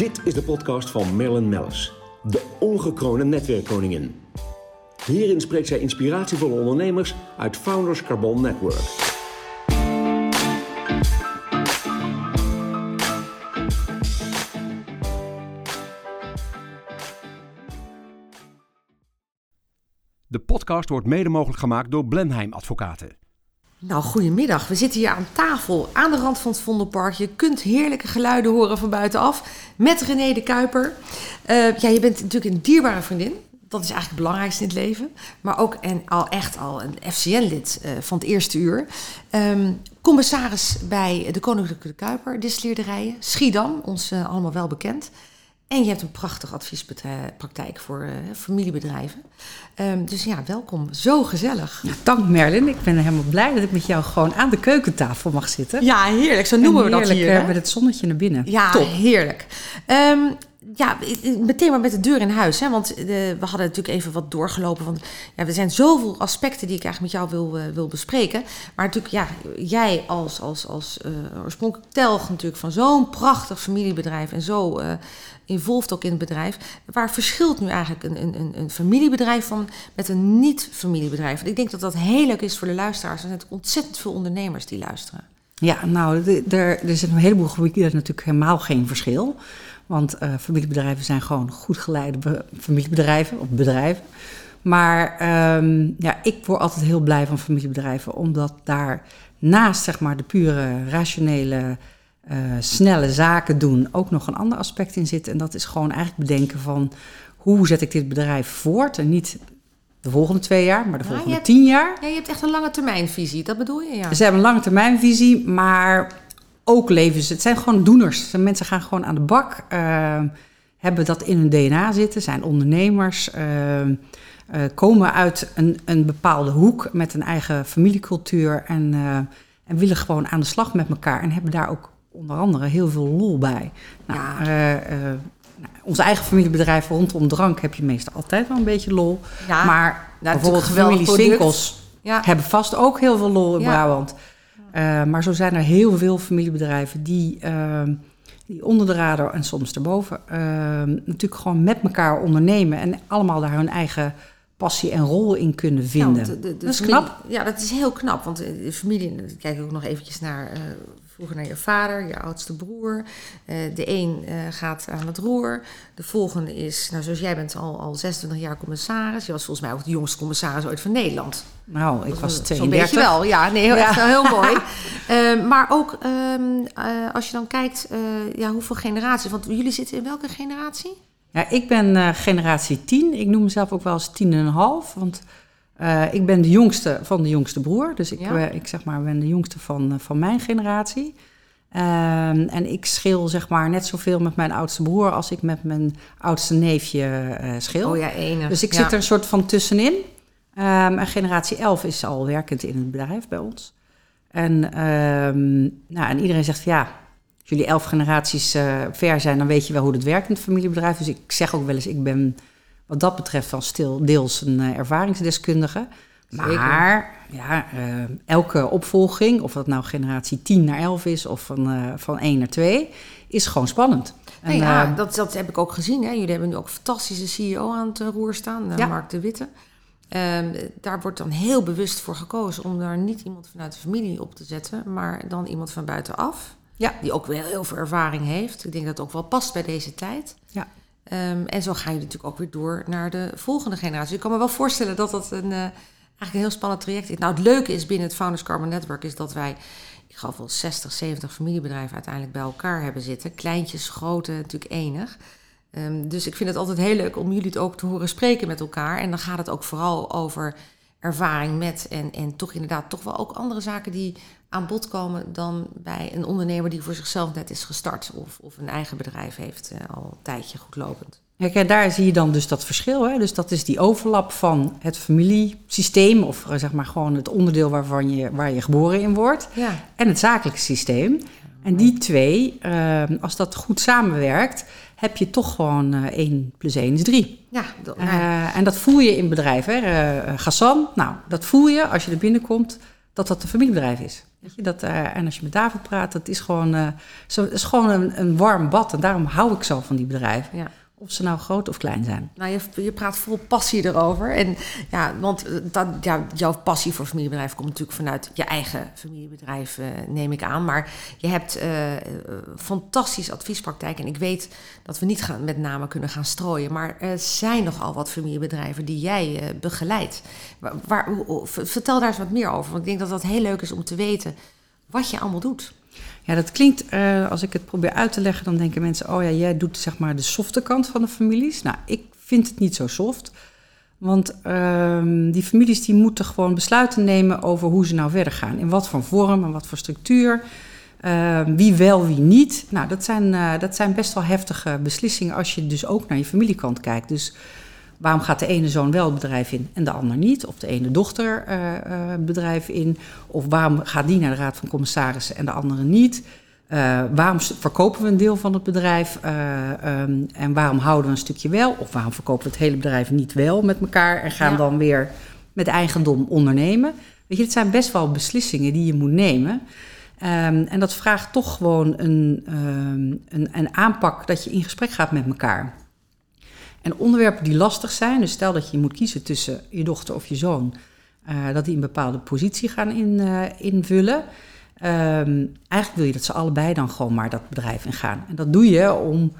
Dit is de podcast van Marilyn Mellis, de ongekroonde netwerkkoningin. Hierin spreekt zij inspiratievolle ondernemers uit Founders Carbon Network. De podcast wordt mede mogelijk gemaakt door Blenheim Advocaten. Nou, goedemiddag. We zitten hier aan tafel aan de rand van het Vondelpark. Je kunt heerlijke geluiden horen van buitenaf met René de Kuiper. Uh, ja, je bent natuurlijk een dierbare vriendin. Dat is eigenlijk het belangrijkste in het leven. Maar ook en al echt al een FCN-lid uh, van het eerste uur. Um, commissaris bij de Koninklijke de Kuiper, distilleerderijen. Schiedam, ons uh, allemaal wel bekend. En je hebt een prachtige adviespraktijk voor uh, familiebedrijven. Um, dus ja, welkom. Zo gezellig. Ja, dank Merlin. Ik ben helemaal blij dat ik met jou gewoon aan de keukentafel mag zitten. Ja, heerlijk. Zo noemen we dat hier. Uh, met het zonnetje naar binnen. Ja, Top. heerlijk. Um, ja, meteen maar met de deur in huis. Hè? Want de, we hadden natuurlijk even wat doorgelopen. Want ja, er zijn zoveel aspecten die ik eigenlijk met jou wil, uh, wil bespreken. Maar natuurlijk, ja, jij als, als, als uh, oorspronkelijk telg natuurlijk van zo'n prachtig familiebedrijf. En zo uh, involved ook in het bedrijf. Waar verschilt nu eigenlijk een, een, een familiebedrijf van met een niet-familiebedrijf? Ik denk dat dat heel leuk is voor de luisteraars. Er zijn ontzettend veel ondernemers die luisteren. Ja, nou, er, zit een heleboel gebieden natuurlijk helemaal geen verschil. Want uh, familiebedrijven zijn gewoon goed geleide familiebedrijven of bedrijven. Maar um, ja, ik word altijd heel blij van familiebedrijven, omdat daar naast zeg maar, de pure rationele, uh, snelle zaken doen ook nog een ander aspect in zit. En dat is gewoon eigenlijk bedenken van hoe zet ik dit bedrijf voort en niet de volgende twee jaar, maar de volgende ja, hebt, tien jaar. Ja, je hebt echt een lange termijnvisie, dat bedoel je? Ja. Ze hebben een lange termijnvisie, maar ook leven ze. Het zijn gewoon doeners. Mensen gaan gewoon aan de bak, uh, hebben dat in hun DNA zitten, zijn ondernemers, uh, uh, komen uit een, een bepaalde hoek met een eigen familiecultuur en, en willen gewoon aan de slag met elkaar en hebben daar ook onder andere heel veel lol bij. Nou, ja. Nou, onze eigen familiebedrijf rondom drank heb je meestal altijd wel een beetje lol. Ja, maar nou, bijvoorbeeld familie ja. hebben vast ook heel veel lol in Brabant. Uh, maar zo zijn er heel veel familiebedrijven die, uh, die onder de radar en soms erboven uh, natuurlijk gewoon met elkaar ondernemen en allemaal daar hun eigen passie en rol in kunnen vinden. Ja, de, de, de dat is familie, knap. Ja, dat is heel knap, want de familie, kijk ik ook nog eventjes naar vroeger naar je vader, je oudste broer. Uh, de een uh, gaat aan het roer. De volgende is, nou zoals jij bent al, al 26 jaar commissaris. Je was volgens mij ook de jongste commissaris ooit van Nederland. Nou, ik was 32. Zo'n beetje wel, ja. Nee, heel, ja. Echt, heel mooi. uh, maar ook um, als je dan kijkt, ja, hoeveel generaties? Want jullie zitten in welke generatie? Ja, ik ben generatie 10. Ik noem mezelf ook wel eens 10 en een half, want... Uh, ik ben de jongste van de jongste broer. Dus ik, ja. uh, ik zeg maar, ben de jongste van, uh, van mijn generatie. Ehm, en ik scheel zeg maar net zoveel met mijn oudste broer als ik met mijn oudste neefje scheel. Oh ja, enig. Dus ik ja. zit er een soort van tussenin. Um, en generatie 11 is al werkend in het bedrijf bij ons. En, um, nou, en iedereen zegt van ja, als jullie elf generaties ver zijn, dan weet je wel hoe het werkt in het familiebedrijf. Dus ik zeg ook wel eens, ik ben wat dat betreft dan stil deels een uh, ervaringsdeskundige. Maar ja, uh, elke opvolging, of dat nou generatie 10 naar 11 is of van, uh, van 1 naar 2, is gewoon spannend. En, nee, ja, dat, dat heb ik ook gezien. Hè. Jullie hebben nu ook een fantastische CEO aan het roer staan, ja. Mark de Witte. Um, daar wordt dan heel bewust voor gekozen om daar niet iemand vanuit de familie op te zetten, maar dan iemand van buitenaf. Ja. Die ook wel heel veel ervaring heeft. Ik denk dat het ook wel past bij deze tijd. Ja. Um, en zo ga je natuurlijk ook weer door naar de volgende generatie. Ik kan me wel voorstellen dat dat een, uh, eigenlijk een heel spannend traject is. Nou, het leuke is binnen het Founders Carbon Network is dat wij, ik geloof wel 60, 70 familiebedrijven uiteindelijk bij elkaar hebben zitten. Kleintjes, grote, natuurlijk enig. Um, dus ik vind het altijd heel leuk om jullie het ook te horen spreken met elkaar. En dan gaat het ook vooral over ervaring met en, en toch inderdaad toch wel ook andere zaken die aan bod komen dan bij een ondernemer die voor zichzelf net is gestart of, of een eigen bedrijf heeft uh, al een tijdje goed lopend. Ja, kijk, daar zie je dan dus dat verschil. Hè? Dus dat is die overlap van het familiesysteem, of zeg maar gewoon het onderdeel waarvan je, waar je geboren in wordt, ja. en het zakelijke systeem. En die twee, uh, als dat goed samenwerkt, heb je toch gewoon uh, 1 plus 1 is 3. Ja, dat, uh, en dat voel je in bedrijven. Hè? Uh, Gassan, nou, dat voel je als je er binnenkomt, dat dat een familiebedrijf is. Weet je, dat, en als je met David praat, dat is gewoon, zo, is gewoon een, een warm bad. En daarom hou ik zo van die bedrijven. Ja. Of ze nou groot of klein zijn. Nou, je, je praat vol passie erover. En ja, want eh, dat, ja, jouw passie voor familiebedrijf komt natuurlijk vanuit je eigen familiebedrijf, uh, neem ik aan. Maar je hebt uh, fantastisch adviespraktijk. En ik weet dat we niet gaan, met name kunnen gaan strooien. Maar er zijn nogal wat familiebedrijven die jij begeleidt. Waar, vertel daar eens wat meer over. Want ik denk dat dat heel leuk is om te weten wat je allemaal doet. Ja, dat klinkt, uh, als ik het probeer uit te leggen, dan denken mensen: oh ja, jij doet zeg maar de softe kant van de families. Nou, ik vind het niet zo soft. Want uh, die families die moeten gewoon besluiten nemen over hoe ze nou verder gaan. In wat voor vorm en wat voor structuur. Uh, wie wel, wie niet. Nou, dat zijn, uh, dat zijn best wel heftige beslissingen als je dus ook naar je familiekant kijkt. Dus waarom gaat de ene zoon wel het bedrijf in en de ander niet? Of de ene dochter uh, uh, bedrijf in? Of waarom gaat die naar de raad van commissarissen en de andere niet? Uh, waarom verkopen we een deel van het bedrijf um, en waarom houden we een stukje wel? Of waarom verkopen we het hele bedrijf niet wel met elkaar en gaan ja. dan weer met eigendom ondernemen? Weet je, het zijn best wel beslissingen die je moet nemen. Um, en dat vraagt toch gewoon een, um, een, een aanpak dat je in gesprek gaat met elkaar. En onderwerpen die lastig zijn, dus stel dat je moet kiezen tussen je dochter of je zoon, uh, dat die een bepaalde positie gaan in, uh, invullen. Um, eigenlijk wil je dat ze allebei dan gewoon maar dat bedrijf ingaan. En dat doe je om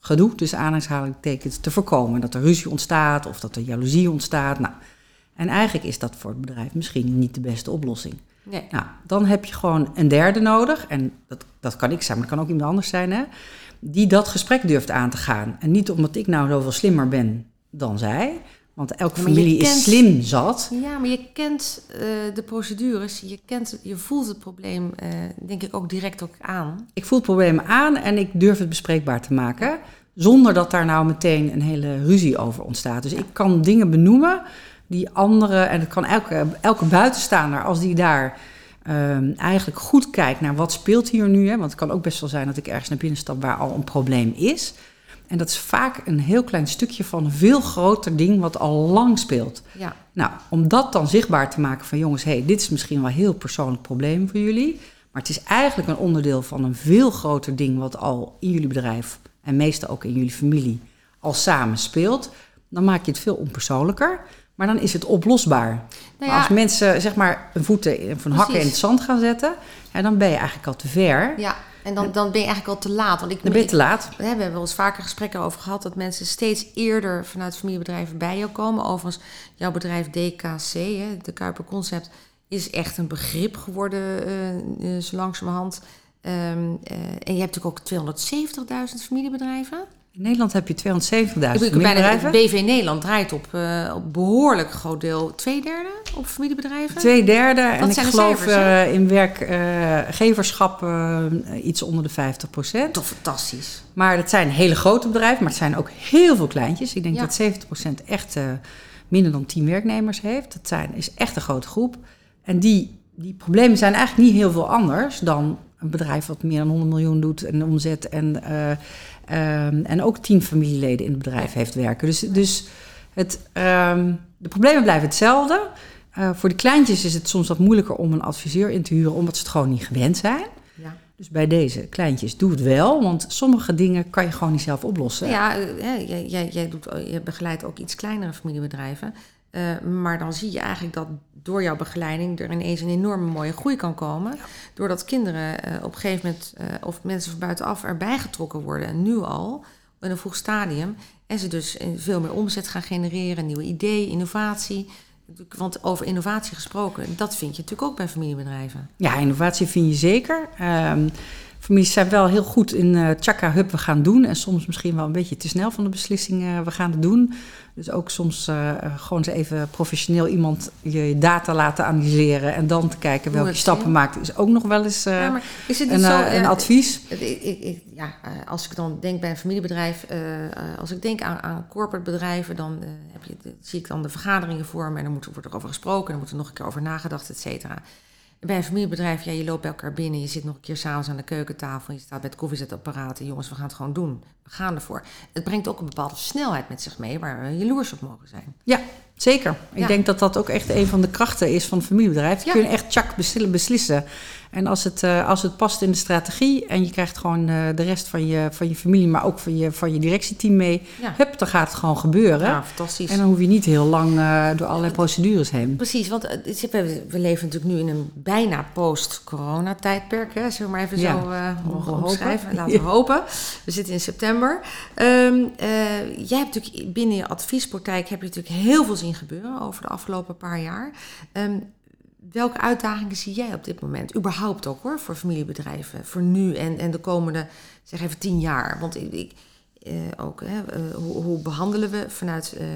gedoe, tussen aanhalingstekens, te voorkomen. Dat er ruzie ontstaat of dat er jaloezie ontstaat. Nou, en eigenlijk is dat voor het bedrijf misschien niet de beste oplossing. Nee. Nou, dan heb je gewoon een derde nodig. En dat, dat kan ik zijn, maar dat kan ook iemand anders zijn. Hè? die dat gesprek durft aan te gaan. En niet omdat ik nou zoveel slimmer ben dan zij. Want elke ja, familie kent, is slim zat. Ja, maar je kent uh, de procedures. Je, kent, je voelt het probleem, uh, denk ik, ook direct ook aan. Ik voel het probleem aan en ik durf het bespreekbaar te maken. Zonder dat daar nou meteen een hele ruzie over ontstaat. Dus ik kan dingen benoemen die anderen... En het kan elke, elke buitenstaander, als die daar um, eigenlijk goed kijkt naar wat speelt hier nu. Hè? Want het kan ook best wel zijn dat ik ergens naar binnen stap waar al een probleem is. En dat is vaak een heel klein stukje van een veel groter ding wat al lang speelt. Ja. Nou, om dat dan zichtbaar te maken van jongens, hey, dit is misschien wel een heel persoonlijk probleem voor jullie. Maar het is eigenlijk een onderdeel van een veel groter ding wat al in jullie bedrijf en meestal ook in jullie familie al samen speelt. Dan maak je het veel onpersoonlijker. Maar dan is het oplosbaar. Nou ja, als mensen zeg maar een voeten van hakken in het zand gaan zetten, ja, dan ben je eigenlijk al te ver. Ja, en dan, dan ben je eigenlijk al te laat. Want ik, dan ben je te laat. we hebben wel eens vaker gesprekken over gehad dat mensen steeds eerder vanuit familiebedrijven bij jou komen. Overigens, jouw bedrijf DKC, hè, de Kuiper Concept, is echt een begrip geworden uh, zo langzamerhand. Um, uh, en je hebt natuurlijk ook 270.000 familiebedrijven. In Nederland heb je 270.000 familiebedrijven. BV Nederland draait op, uh, op behoorlijk groot deel twee derde op familiebedrijven. Twee derde. en ik geloof uh, in werkgeverschap uh, iets onder de 50 procent. Toch fantastisch. Maar het zijn hele grote bedrijven, maar het zijn ook heel veel kleintjes. Ik denk ja. dat 70 procent echt minder dan 10 werknemers heeft. Dat zijn, is echt een grote groep. En die, die problemen zijn eigenlijk niet heel veel anders dan een bedrijf wat meer dan 100 miljoen doet en omzet en Um, en ook tien familieleden in het bedrijf heeft werken. Dus, dus het, um, de problemen blijven hetzelfde. Uh, voor de kleintjes is het soms wat moeilijker om een adviseur in te huren, omdat ze het gewoon niet gewend zijn. Ja. Dus bij deze kleintjes, doe het wel, want sommige dingen kan je gewoon niet zelf oplossen. Ja, uh, jij, jij, jij, doet, je begeleidt ook iets kleinere familiebedrijven. Uh, maar dan zie je eigenlijk dat door jouw begeleiding er ineens een enorme mooie groei kan komen. Ja. Doordat kinderen uh, op een gegeven moment uh, of mensen van buitenaf erbij getrokken worden, nu al, in een vroeg stadium. En ze dus veel meer omzet gaan genereren, nieuwe ideeën, innovatie. Want over innovatie gesproken, dat vind je natuurlijk ook bij familiebedrijven. Ja, innovatie vind je zeker. Um, families zijn wel heel goed in uh, tjaka, hup, we gaan doen. En soms misschien wel een beetje te snel van de beslissing, uh, we gaan het doen. Dus ook soms uh, gewoon eens even professioneel iemand je data laten analyseren... en dan te kijken welke stappen maakt, is ook nog wel eens ja, maar is het niet een, zo, een advies. Ik, ik, ja, als ik dan denk bij een familiebedrijf... als ik denk aan, aan corporate bedrijven, dan heb je, zie ik dan de vergaderingen vormen... en dan moet, wordt er over gesproken, en dan moet er nog een keer over nagedacht, et cetera bij een familiebedrijf, ja, je loopt bij elkaar binnen, je zit nog een keer s'avonds aan de keukentafel, je staat bij het koffiezetapparaat jongens, we gaan het gewoon doen. We gaan ervoor. Het brengt ook een bepaalde snelheid met zich mee waar we jaloers op mogen zijn. Ja, zeker. Ik denk dat dat ook echt een van de krachten is van een familiebedrijf. Je ja. kun echt tjak beslissen. En als het, uh, als het past in de strategie en je krijgt gewoon uh, de rest van je, van je familie, maar ook van je, van je directieteam mee, Ja. hup, dan gaat het gewoon gebeuren. Ja, fantastisch. En dan hoef je niet heel lang uh, door allerlei procedures heen. Precies, want eh, we, leven natuurlijk nu in een bijna post-corona-tijdperk. Hè? Zullen we maar even Ja, zo eh, we omschrijven? Laten we hopen. We zitten in september. Ehm, eh, jij hebt natuurlijk binnen je adviespraktijk heb je natuurlijk heel veel zien gebeuren over de afgelopen paar jaar. Ehm, welke uitdagingen zie jij op dit moment? Überhaupt ook hoor, voor familiebedrijven, voor nu en, en de komende, zeg even tien jaar. Want ik, ik eh, ook, hè, eh, hoe, hoe behandelen we vanuit eh,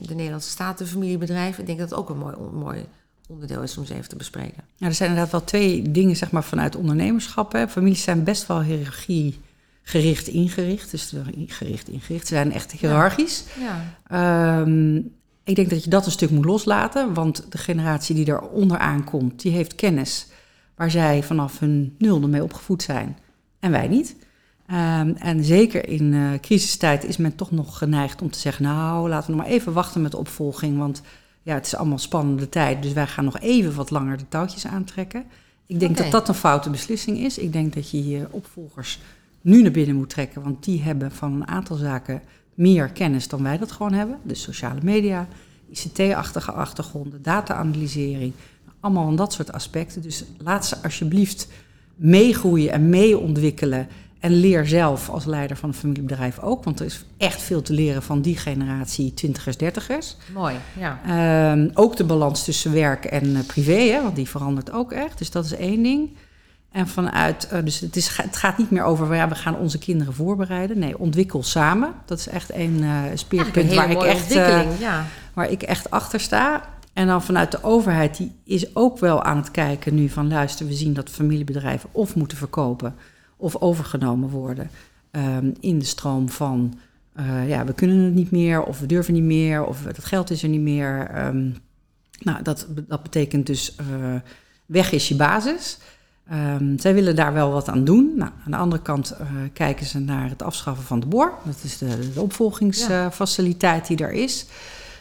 de Nederlandse staat de familiebedrijven? Ik denk dat het ook een mooi, mooi onderdeel is om eens even te bespreken. Ja, er zijn inderdaad wel twee dingen zeg maar, vanuit ondernemerschap. Hè. Families zijn best wel hiërarchie gericht ingericht. Dus gericht ingericht. Ze zijn echt hiërarchisch. Ja, Ehm, ik denk dat je dat een stuk moet loslaten. Want de generatie die er onderaan komt, die heeft kennis waar zij vanaf hun nulde mee opgevoed zijn. En wij niet. Ehm, en zeker in eh, crisistijd is men toch nog geneigd om te zeggen... nou, laten we nog maar even wachten met de opvolging... want ja, het is allemaal spannende tijd... dus wij gaan nog even wat langer de touwtjes aantrekken. Ik denk dat dat een foute beslissing is. Ik denk dat je je opvolgers nu naar binnen moet trekken... want die hebben van een aantal zaken meer kennis dan wij dat gewoon hebben. Dus sociale media, ICT-achtige achtergronden, data-analysering... allemaal van dat soort aspecten. Dus laat ze alsjeblieft meegroeien en meeontwikkelen... En leer zelf als leider van een familiebedrijf ook. Want er is echt veel te leren van die generatie twintigers, dertigers. mooi. Ja. Ehm, ook de balans tussen werk en eh, privé, hè, want die verandert ook echt. Dus dat is één ding. En vanuit, eh, dus het, is, het gaat niet meer over, ja, we gaan onze kinderen voorbereiden. Nee, ontwikkel samen. Dat is echt één eh een speerpunt hele waar ik, echt, eh, ja. waar ik echt achter sta. En dan vanuit de overheid, die is ook wel aan het kijken nu van... luister, we zien dat familiebedrijven of moeten verkopen of overgenomen worden... ehm, in de stroom van, ja, we kunnen het niet meer of we durven niet meer... of het geld is er niet meer. Ehm, nou, dat, dat betekent dus weg is je basis... Ehm, zij willen daar wel wat aan doen. Nou, aan de andere kant eh, kijken ze naar het afschaffen van de BOR. Dat is de, de opvolgingsfaciliteit die er is.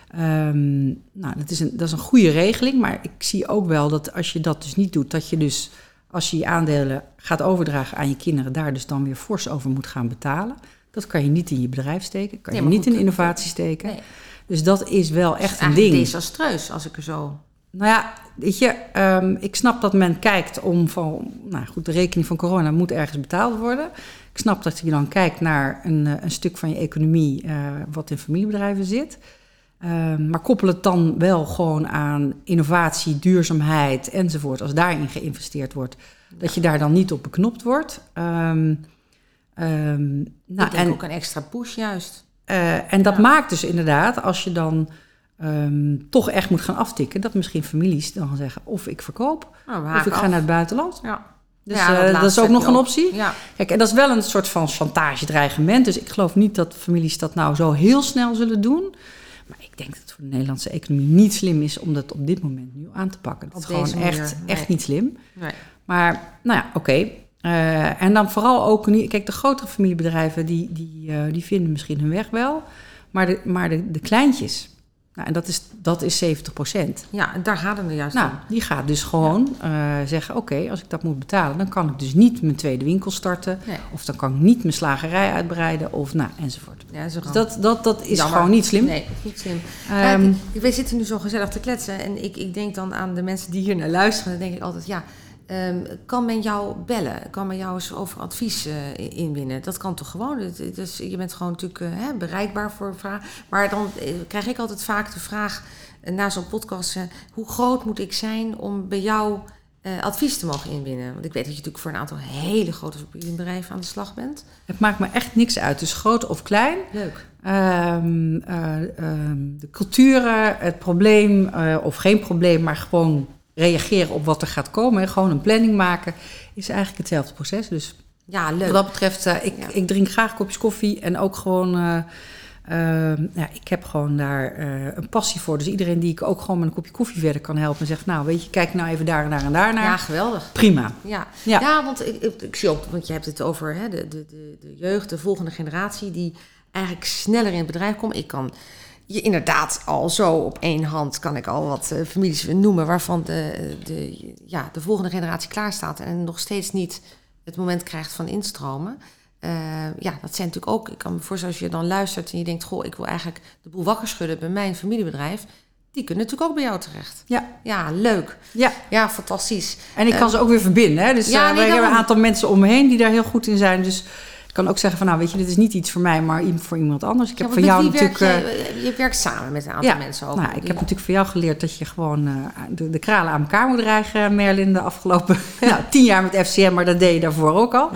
Ehm, nou, dat is, een, dat is een goede regeling, maar ik zie ook wel dat als je dat dus niet doet, dat je dus als je je aandelen gaat overdragen aan je kinderen, daar dus dan weer fors over moet gaan betalen. Dat kan je niet in je bedrijf steken, kan Nee, je niet goed, in innovatie steken. Nee. Dus dat is wel echt een ding. desastreus als ik er zo... Nou ja, weet je, ehm, ik snap dat men kijkt om van, nou goed, de rekening van corona moet ergens betaald worden. Ik snap dat je dan kijkt naar een, eh, een stuk van je economie eh, wat in familiebedrijven zit. Ehm, maar koppel het dan wel gewoon aan innovatie, duurzaamheid enzovoort. Als daarin geïnvesteerd wordt, dat je daar dan niet op beknopt wordt. Ehm, ehm, nou, ik denk ook een extra push juist. eh, en dat Ja. maakt dus inderdaad, als je dan ehm, toch echt moet gaan aftikken, dat misschien families dan gaan zeggen: of ik verkoop, Nou, we of ik ga naar het buitenland. Ja. Dus Ja, eh, dat is ook nog een optie. Ja. Kijk, en dat is wel een soort van chantage-dreigement. Dus ik geloof niet dat families dat nou zo heel snel zullen doen. Maar ik denk dat het voor de Nederlandse economie niet slim is om dat op dit moment nu aan te pakken. Dat Op is gewoon manier, echt, nee. echt niet slim. Nee. Maar, nou ja, oké. Eh, en dan vooral ook, nu- kijk, de grotere familiebedrijven, die, die, eh, die vinden misschien hun weg wel. Maar de, maar de, de kleintjes, nou, en dat is, dat is 70 procent. Ja, en daar gaat het er juist Nou, om. die gaat dus gewoon eh, zeggen, oké, als ik dat moet betalen, dan kan ik dus niet mijn tweede winkel starten. Nee. Of dan kan ik niet mijn slagerij uitbreiden, of nou, enzovoort. Ja, dat Dus dat, dat, dat is Jammer. gewoon niet slim. Nee, niet slim. Ehm, Kijk, wij zitten nu zo gezellig te kletsen. En ik, ik denk dan aan de mensen die hier naar luisteren. Dan denk ik altijd, ja, ehm, kan men jou bellen? Kan men jou eens over advies eh, inwinnen? Dat kan toch gewoon? Het- is- je bent gewoon natuurlijk eh, hè, bereikbaar voor vragen. Maar dan eh, krijg ik altijd vaak de vraag na zo'n podcast... hoe groot moet ik zijn om bij jou advies te mogen inwinnen? Want ik weet dat je natuurlijk voor een aantal hele grote bedrijven aan de slag bent. Het maakt me echt niks uit, dus groot of klein. Leuk. Ehm, eh, ehm, de culturen, het probleem of geen probleem, maar gewoon reageren op wat er gaat komen. En gewoon een planning maken, is eigenlijk hetzelfde proces. Dus Ja, leuk. wat dat betreft, eh, ik, Ja. ik drink graag kopjes koffie en ook gewoon... eh, ehm, ja, ik heb gewoon daar eh, een passie voor. Dus iedereen die ik ook gewoon met een kopje koffie verder kan helpen... en zegt, nou weet je, kijk nou even daar en daar en daar naar. Ja, geweldig. Prima. Ja, Ja. ja. want ik, ik, ik zie ook, want je hebt het over hè, de, de, de, de jeugd, de volgende generatie, die eigenlijk sneller in het bedrijf komt. Ik kan, je inderdaad al zo op één hand kan ik al wat uh, families noemen waarvan de, de, ja, de volgende generatie klaar staat en nog steeds niet het moment krijgt van instromen. Uh, ja, dat zijn natuurlijk ook, ik kan me voorstellen als je dan luistert en je denkt, goh, ik wil eigenlijk de boel wakker schudden bij mijn familiebedrijf. Die kunnen natuurlijk ook bij jou terecht. Ja. Ja, leuk. Ja. Ja, fantastisch. En ik kan ze ook weer verbinden. Hè? Dus ja, nee, we hebben een aantal mensen om me heen die daar heel goed in zijn. Dus kan ook zeggen van, nou weet je, dit is niet iets voor mij, maar voor iemand anders. Ik heb Ja, want jou natuurlijk... werk eh, je, je werkt samen met een aantal ja, mensen ook. nou, ik heb natuurlijk voor jou geleerd dat je gewoon eh, de, de kralen aan elkaar moet drijgen, Merlin, de afgelopen nou, tien jaar met FCM, maar dat deed je daarvoor ook al.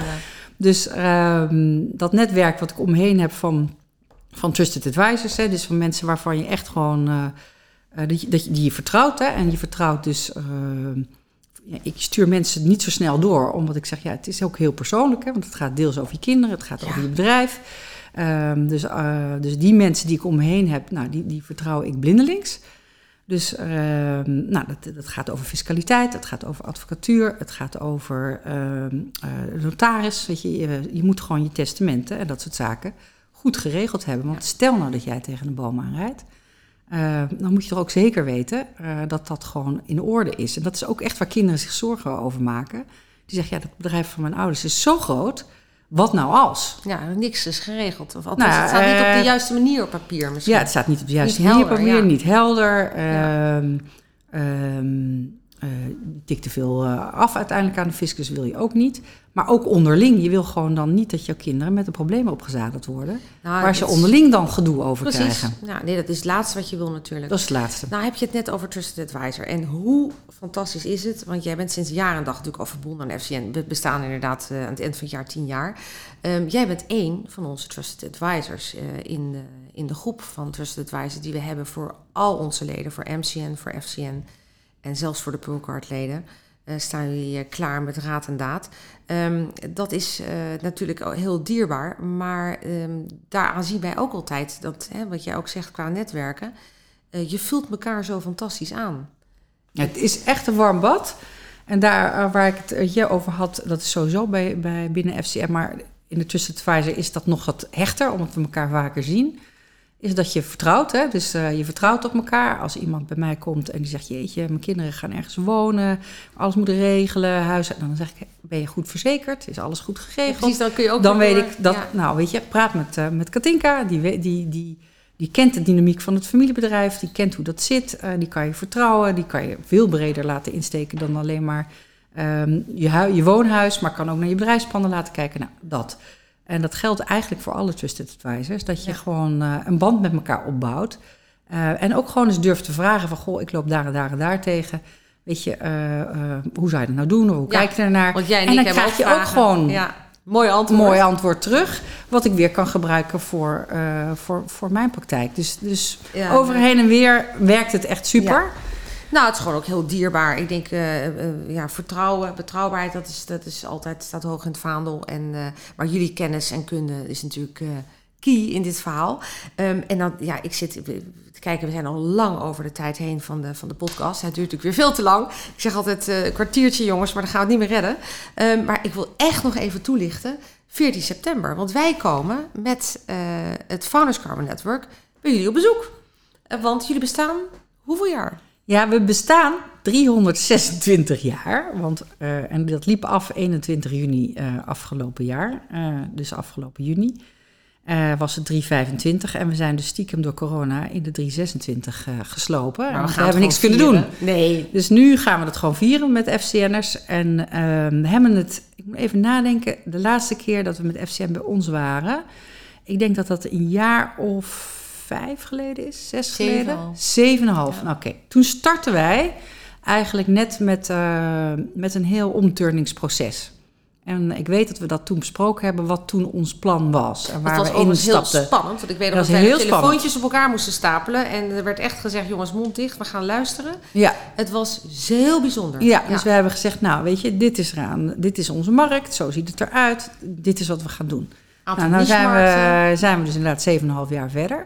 Dus ehm, dat netwerk wat ik om me heen heb van, van trusted advisors, hè, dus van mensen waarvan je echt gewoon, eh, eh, dat je, dat je, die je vertrouwt. Hè, en je vertrouwt dus, ehm, ja, ik stuur mensen niet zo snel door, omdat ik zeg, ja, het is ook heel persoonlijk, hè, want het gaat deels over je kinderen, het gaat Ja. over je bedrijf. Ehm, dus, eh, dus die mensen die ik om me heen heb, nou, die, die vertrouw ik blindelings. Dus ehm, nou, dat, dat gaat over fiscaliteit, het gaat over advocatuur, het gaat over ehm, eh, notaris. Weet je, je, je moet gewoon je testamenten en dat soort zaken goed geregeld hebben. Want stel nou dat jij tegen een boom aanrijdt, eh, dan moet je toch ook zeker weten eh, dat dat gewoon in orde is. En dat is ook echt waar kinderen zich zorgen over maken. Die zeggen, ja, dat bedrijf van mijn ouders is zo groot, wat nou als? Ja, niks is geregeld. Of althans, Nou, het staat niet op eh, de juiste manier op papier misschien. Ja, het staat niet op de juiste Niet manier, helder, papier, ja. niet helder. Ja. Ehm ehm, eh, tik te veel eh, af uiteindelijk aan de fiscus wil je ook niet. Maar ook onderling. Je wil gewoon dan niet dat jouw kinderen met de problemen opgezadeld worden. Nou, waar ze onderling dan gedoe over Precies. krijgen. Nou, nee, dat is het laatste wat je wil natuurlijk. Dat is het laatste. Nou heb je het net over Trusted Advisor. En hoe fantastisch is het? Want jij bent sinds jaar en dag natuurlijk al verbonden aan FCN. We bestaan inderdaad eh, aan het eind van het jaar tien jaar. Ehm, jij bent één van onze Trusted Advisors in, de, in de groep van Trusted Advisors die we hebben voor al onze leden. Voor MCN, voor FCN en zelfs voor de Pulcard-leden. eh, staan jullie eh, klaar met raad en daad. Ehm, dat is eh, natuurlijk heel dierbaar, maar ehm, daaraan zien wij ook altijd dat, hè, wat jij ook zegt qua netwerken, je vult elkaar zo fantastisch aan. Het is echt een warm bad. En daar waar ik het je over had, dat is sowieso bij, bij binnen FCM, maar in de Advisor is dat nog wat hechter, omdat we elkaar vaker zien. Is dat je vertrouwt, hè? dus eh, je vertrouwt op elkaar. Als iemand bij mij komt en die zegt, jeetje, mijn kinderen gaan ergens wonen, alles moeten regelen, huis, dan zeg ik, ben je goed verzekerd? Is alles goed geregeld? Precies, dan kun je ook dan weet door- ik dat, ja. nou weet je, praat met, eh, met Katinka, die, die, die, die kent de dynamiek van het familiebedrijf, die kent hoe dat zit, eh, die kan je vertrouwen, die kan je veel breder laten insteken dan alleen maar ehm, je, je woonhuis, maar kan ook naar je bedrijfsplannen laten kijken. Nou, dat. En dat geldt eigenlijk voor alle trusted advisors, dat je Ja. gewoon eh, een band met elkaar opbouwt. Eh, en ook gewoon eens durft te vragen van, goh, ik loop daar en daar en daar tegen. Weet je, eh, hoe zou je dat nou doen? Of hoe Ja, kijk je ernaar? Want jij en, en dan krijg je ook gewoon ja, mooi een antwoord. mooi antwoord terug, wat ik weer kan gebruiken voor, voor, voor mijn praktijk. Dus, dus Ja, over nee. heen en weer werkt het echt super. Nou, het is gewoon ook heel dierbaar. Ik denk, eh, eh, ja, vertrouwen, betrouwbaarheid, dat is, dat is altijd, staat hoog in het vaandel. En, eh, maar jullie kennis en kunde is natuurlijk key in dit verhaal. Ehm, en dan, ja, ik zit te kijken, we zijn al lang over de tijd heen van de, van de podcast. Het duurt natuurlijk weer veel te lang. Ik zeg altijd een kwartiertje, jongens, maar dan gaan we het niet meer redden. Ehm, maar ik wil echt nog even toelichten. 14 september, want wij komen met het Founders Carbon Network bij jullie op bezoek. Want jullie bestaan hoeveel jaar? Ja, we bestaan 326 jaar. Want, eh, en dat liep af 21 juni eh, afgelopen jaar. eh, dus afgelopen juni. was het 325 en we zijn dus stiekem door corona in de 326 eh, geslopen. Maar En we hebben niks kunnen doen. Nee. Dus nu gaan we het gewoon vieren met FCN'ers. En ehm, we hebben het, ik moet even nadenken, de laatste keer dat we met FCN bij ons waren. Ik denk dat dat een jaar of vijf geleden is, zes Zeven geleden. al. Zeven en een half. Ja. Nou, Oké, toen startten wij eigenlijk net met, eh, met een heel omturningsproces. En ik weet dat we dat toen besproken hebben, wat toen ons plan was. En Dat waar was we overigens heel spannend. Want ik weet nog Dat dat heel telefoontjes op elkaar moesten stapelen. En er werd echt gezegd, jongens, mond dicht, we gaan luisteren. Ja, Het was heel bijzonder. Ja, dus we hebben gezegd, nou weet je, dit is eraan, dit is onze markt, zo ziet het eruit, dit is wat we gaan doen. Nou, nou zijn, we, zijn we dus inderdaad 7,5 jaar verder.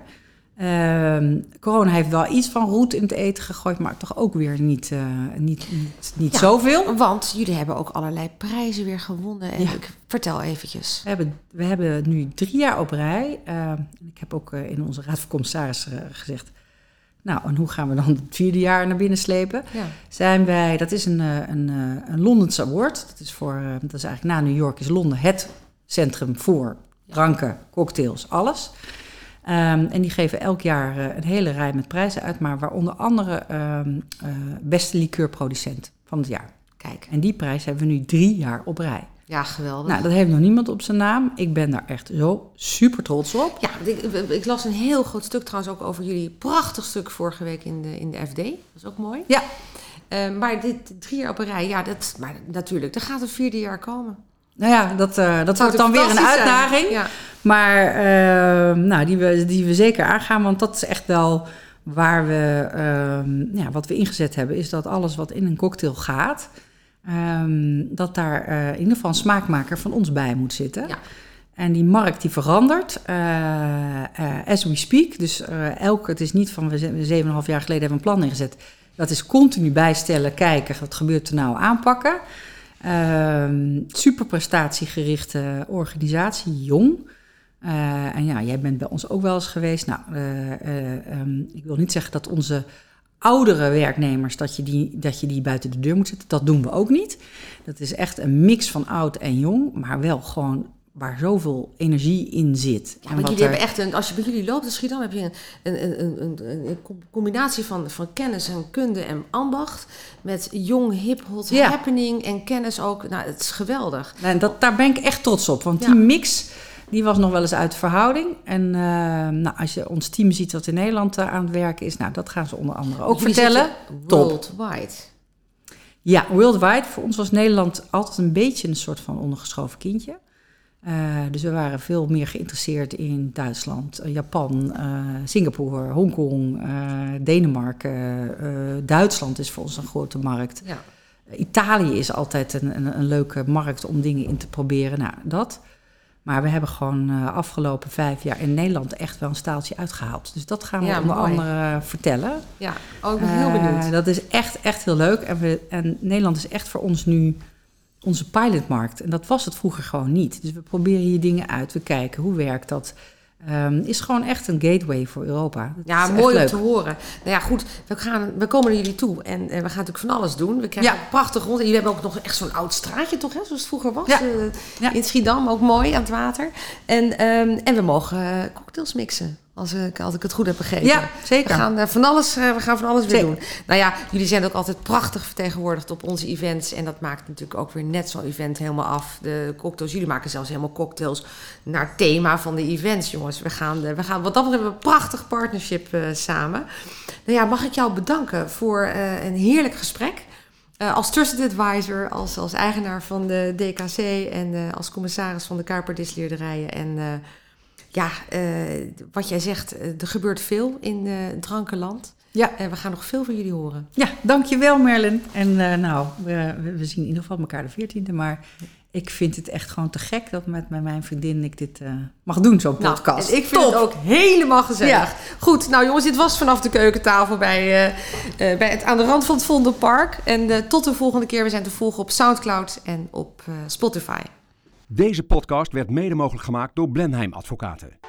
Ehm, corona heeft wel iets van roet in het eten gegooid, maar toch ook weer niet, uh, niet, niet, niet zoveel. Want jullie hebben ook allerlei prijzen weer gewonnen. En ik, vertel eventjes. We hebben, we hebben nu drie jaar op rij. Uh, ik heb ook uh, in onze raad van commissarissen gezegd... Nou, en hoe gaan we dan het vierde jaar naar binnen slepen? Ja. Zijn wij, dat is een, een, een Londense award. Dat is, voor, dat is eigenlijk na New York is Londen het centrum voor dranken, cocktails, alles. Um, en die geven elk jaar uh, een hele rij met prijzen uit, maar waaronder andere um, uh, beste liqueurproducent van het jaar. Kijk. En die prijs hebben we nu drie jaar op rij. Ja, geweldig. Nou, dat heeft nog niemand op zijn naam. Ik ben daar echt zo super trots op. Ja, ik, ik, las een heel groot stuk trouwens ook over jullie prachtig stuk vorige week in de, in de FD. Dat is ook mooi. Ja. Uh, maar dit drie jaar op een rij, ja, dat, maar natuurlijk, er gaat het vierde jaar komen. Nou ja, dat, uh, dat wordt dan weer een uitdaging. Ja. Maar uh, nou, die, we, die we zeker aangaan, want dat is echt wel waar we, uh, ja, wat we ingezet hebben, is dat alles wat in een cocktail gaat, ehm, dat daar uh, in ieder geval een smaakmaker van ons bij moet zitten. Ja. En die markt die verandert as we speak. Dus elke, het is niet van we zeven en een half jaar geleden hebben een plan ingezet. Dat is continu bijstellen, kijken, wat gebeurt er nou, aanpakken. Superprestatiegerichte organisatie, jong. Uh, en ja, jij bent bij ons ook wel eens geweest. Nou, uh, um, ik wil niet zeggen dat onze oudere werknemers, dat je, die, dat je die buiten de deur moet zetten. Dat doen we ook niet. Dat is echt een mix van oud en jong, maar wel gewoon waar zoveel energie in zit. Ja, want jullie er... hebben echt een, als je bij jullie loopt in Schiedam, heb je een, een, een, een, een combinatie van, van kennis en kunde en ambacht. Met jong, hip, hot, ja. happening en kennis ook. Nou, het is geweldig. En dat, daar ben ik echt trots op, want die mix die was nog wel eens uit verhouding. En uh, nou, als je ons team ziet wat in Nederland uh, aan het werken is, nou, dat gaan ze onder andere ook vertellen. Worldwide. Ja, worldwide. Voor ons was Nederland altijd een beetje een soort van ondergeschoven kindje. Uh, dus we waren veel meer geïnteresseerd in Duitsland, Japan, Singapore, Hongkong, Denemarken. Duitsland is voor ons een grote markt. Ja. Italië is altijd een, een, een, leuke markt om dingen in te proberen. Nou, dat. Maar we hebben gewoon uh, afgelopen vijf jaar in Nederland echt wel een staaltje uitgehaald. Dus dat gaan we ja, onder andere vertellen. Ja, ook oh, heel benieuwd. Uh, dat is echt, echt heel leuk. En, we, en Nederland is echt voor ons nu onze pilotmarkt. En dat was het vroeger gewoon niet. Dus we proberen hier dingen uit. We kijken, hoe werkt dat? Um, is gewoon echt een gateway voor Europa. Dat ja, mooi om te horen. Nou ja, goed, we, gaan, we komen naar jullie toe en, en we gaan natuurlijk van alles doen. We krijgen ja. prachtig rond. En jullie hebben ook nog echt zo'n oud straatje, toch? Hè? Zoals het vroeger was. Ja. Uh, ja. In Schiedam, ook mooi aan het water. En, um, en we mogen uh, cocktails mixen. Als ik, als ik het goed heb begrepen. Ja, zeker. We gaan, uh, van, alles, uh, we gaan van alles weer zeker. doen. Nou ja, jullie zijn ook altijd prachtig vertegenwoordigd op onze events. En dat maakt natuurlijk ook weer net zo'n event helemaal af. De cocktails, jullie maken zelfs helemaal cocktails naar het thema van de events, jongens. We gaan, uh, we gaan wat dat betreft een prachtig partnership samen. Nou ja, mag ik jou bedanken voor een heerlijk gesprek. als trusted advisor, als, als eigenaar van de DKC en als commissaris van de Kuiper Disleerderijen. En ja, uh, wat jij zegt, er gebeurt veel in uh, drankenland. Ja. En we gaan nog veel van jullie horen. Ja, dankjewel Merlin. En uh, nou, we, we, zien in ieder geval elkaar de 14e, maar ik vind het echt gewoon te gek dat met, met mijn vriendin ik dit mag doen, zo'n nou, podcast. Ik vind Top. het ook helemaal gezellig. Ja. Goed, nou jongens, dit was vanaf de keukentafel bij, bij het, aan de rand van het Vondelpark. En tot de volgende keer. We zijn te volgen op Soundcloud en op Spotify. Deze podcast werd mede mogelijk gemaakt door Blenheim Advocaten.